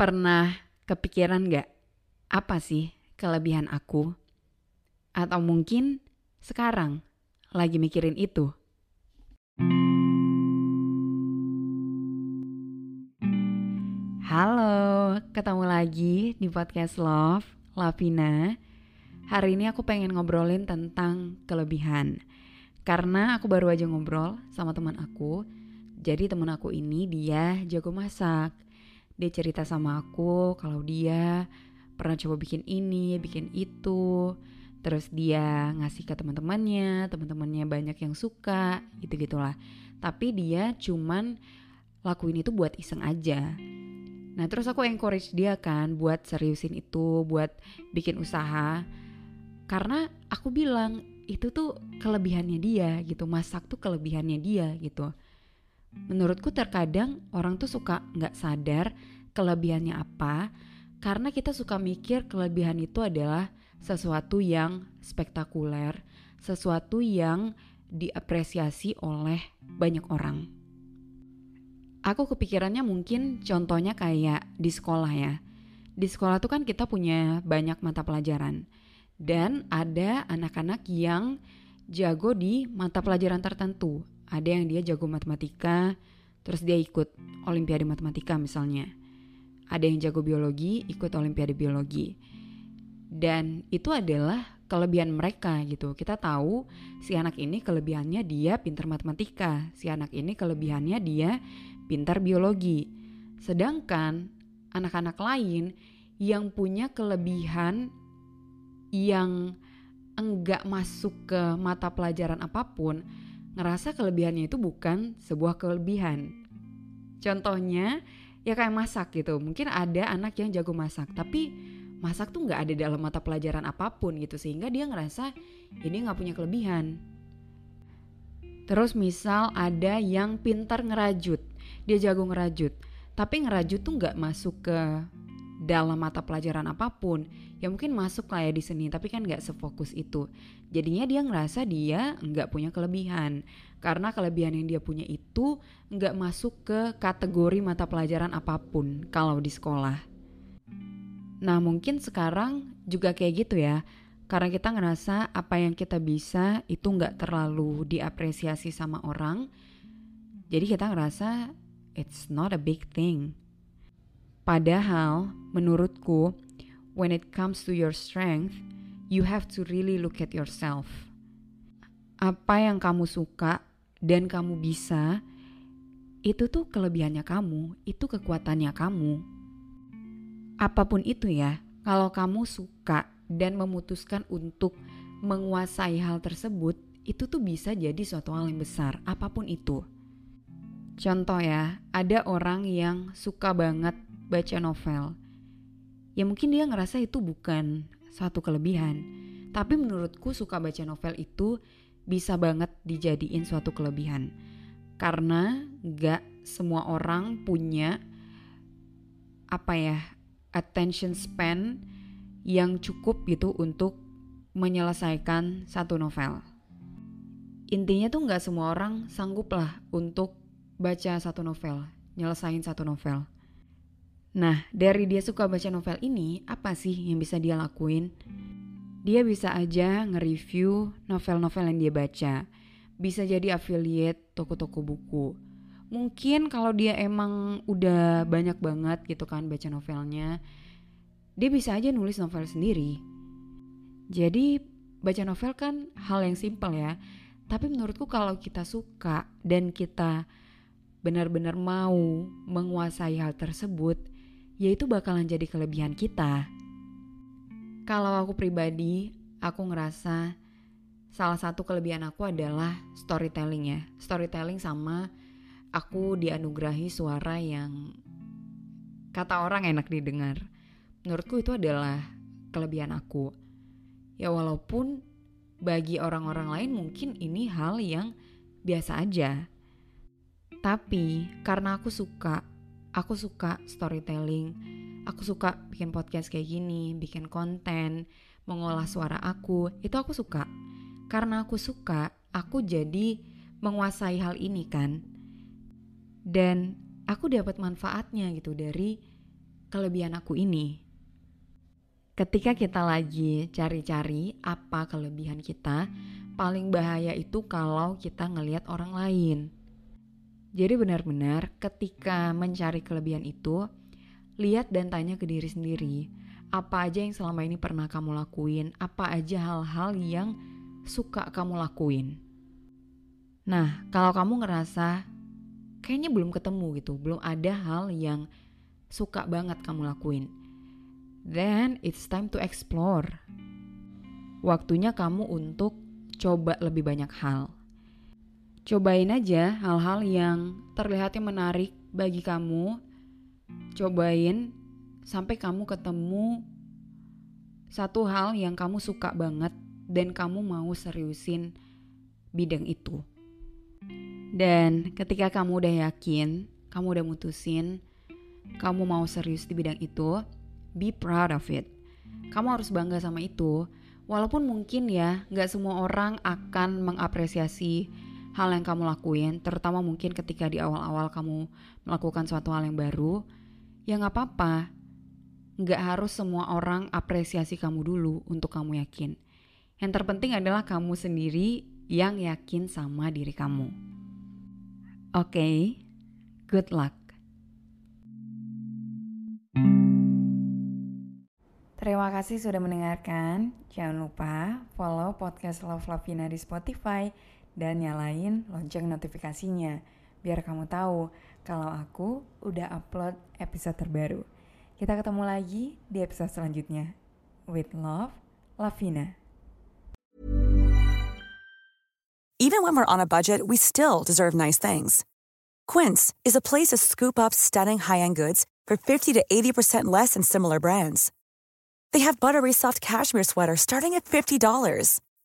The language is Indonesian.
Pernah kepikiran gak apa sih kelebihan aku? Atau mungkin sekarang lagi mikirin itu? Halo, ketemu lagi di podcast Love, Lavina. Hari ini aku pengen ngobrolin tentang kelebihan. Karena aku baru aja ngobrol sama teman aku. Jadi teman aku ini dia jago masak. Dia cerita sama aku kalau dia pernah coba bikin ini, bikin itu. Terus dia ngasih ke teman-temannya, teman-temannya banyak yang suka, gitu-gitulah. Tapi dia cuman lakuin itu buat iseng aja. Nah terus aku encourage dia kan buat seriusin itu, buat bikin usaha. Karena aku bilang itu tuh kelebihannya dia gitu, masak tuh kelebihannya dia gitu. Menurutku terkadang orang tuh suka nggak sadar kelebihannya apa, karena kita suka mikir kelebihan itu adalah sesuatu yang spektakuler, sesuatu yang diapresiasi oleh banyak orang. Aku kepikirannya mungkin contohnya kayak di sekolah ya. Di sekolah tuh kan kita punya banyak mata pelajaran. Dan ada anak-anak yang jago di mata pelajaran tertentu. Ada yang dia jago matematika, terus dia ikut olimpiade matematika misalnya. Ada yang jago biologi, ikut olimpiade biologi. Dan itu adalah kelebihan mereka gitu. Kita tahu si anak ini kelebihannya dia pintar matematika, si anak ini kelebihannya dia pintar biologi. Sedangkan anak-anak lain yang punya kelebihan yang enggak masuk ke mata pelajaran apa pun, ngerasa kelebihannya itu bukan sebuah kelebihan. Contohnya ya kayak masak gitu. Mungkin ada anak yang jago masak, tapi masak tuh nggak ada dalam mata pelajaran apa pun gitu sehingga dia ngerasa ini nggak punya kelebihan. Terus misal ada yang pintar ngerajut, dia jago ngerajut, tapi ngerajut tuh nggak masuk ke dalam mata pelajaran apa pun. Ya mungkin masuk lah ya di seni, tapi kan nggak sefokus itu. Jadinya dia ngerasa dia nggak punya kelebihan, karena kelebihan yang dia punya itu nggak masuk ke kategori mata pelajaran apa pun kalau di sekolah. Nah mungkin sekarang juga kayak gitu ya, karena kita ngerasa apa yang kita bisa itu nggak terlalu diapresiasi sama orang. Jadi kita ngerasa it's not a big thing. Padahal menurutku when it comes to your strength, you have to really look at yourself. Apa yang kamu suka dan kamu bisa, itu tuh kelebihannya kamu, itu kekuatannya kamu. Apa pun itu ya, kalau kamu suka dan memutuskan untuk menguasai hal tersebut, itu tuh bisa jadi suatu hal yang besar, apa pun itu. Contoh ya, ada orang yang suka banget baca novel. Ya mungkin dia ngerasa itu bukan suatu kelebihan, tapi menurutku suka baca novel itu bisa banget dijadiin suatu kelebihan. Karena gak semua orang punya apa ya attention span yang cukup gitu untuk menyelesaikan satu novel. Intinya tuh nggak semua orang sanggup lah untuk baca satu novel, nyelesain satu novel. Nah, dari dia suka baca novel ini, apa sih yang bisa dia lakuin? Dia bisa aja nge-review novel-novel yang dia baca. Bisa jadi affiliate toko-toko buku. Mungkin kalau dia emang udah banyak banget gitu kan baca novelnya, dia bisa aja nulis novel sendiri. Jadi baca novel kan hal yang simpel ya. Tapi menurutku kalau kita suka dan kita benar-benar mau menguasai hal tersebut, yaitu bakalan jadi kelebihan kita. Kalau aku pribadi, aku ngerasa salah satu kelebihan aku adalah storytelling ya. Storytelling sama aku dianugerahi suara yang kata orang enak didengar. Menurutku itu adalah kelebihan aku. Ya walaupun bagi orang-orang lain mungkin ini hal yang biasa aja. Tapi karena aku suka, aku suka storytelling, aku suka bikin podcast kayak gini, bikin konten, mengolah suara aku, itu aku suka. Karena aku suka, aku jadi menguasai hal ini kan. Dan aku dapat manfaatnya gitu dari kelebihan aku ini ketika kita lagi cari-cari apa kelebihan kita, paling bahaya itu kalau kita ngelihat orang lain. Jadi benar-benar ketika mencari kelebihan itu, lihat dan tanya ke diri sendiri, apa aja yang selama ini pernah kamu lakuin, apa aja hal-hal yang suka kamu lakuin. Nah, kalau kamu ngerasa kayaknya belum ketemu gitu, belum ada hal yang suka banget kamu lakuin then it's time to explore. Waktunya kamu untuk coba lebih banyak hal. Cobain aja hal-hal yang terlihatnya menarik bagi kamu. Cobain sampai kamu ketemu satu hal yang kamu suka banget dan kamu mau seriusin bidang itu. Dan ketika kamu udah yakin, kamu udah mutusin, kamu mau serius di bidang itu, be proud of it. Kamu harus bangga sama itu. Walaupun mungkin ya, gak semua orang akan mengapresiasi hal yang kamu lakuin, terutama mungkin ketika di awal-awal kamu melakukan suatu hal yang baru, ya gak apa-apa. Gak harus semua orang apresiasi kamu dulu untuk kamu yakin. Yang terpenting adalah kamu sendiri yang yakin sama diri kamu. Oke, okay, good luck. Terima kasih sudah mendengarkan. Jangan lupa follow podcast Love Lavina di Spotify dan nyalain lonceng notifikasinya biar kamu tahu kalau aku udah upload episode terbaru. Kita ketemu lagi di episode selanjutnya. With love, Lavina. Even when we're on a budget, we still deserve nice things. Quince is a place to scoop up stunning high-end goods for 50 to 80% less than similar brands. They have buttery soft cashmere sweaters starting at $50,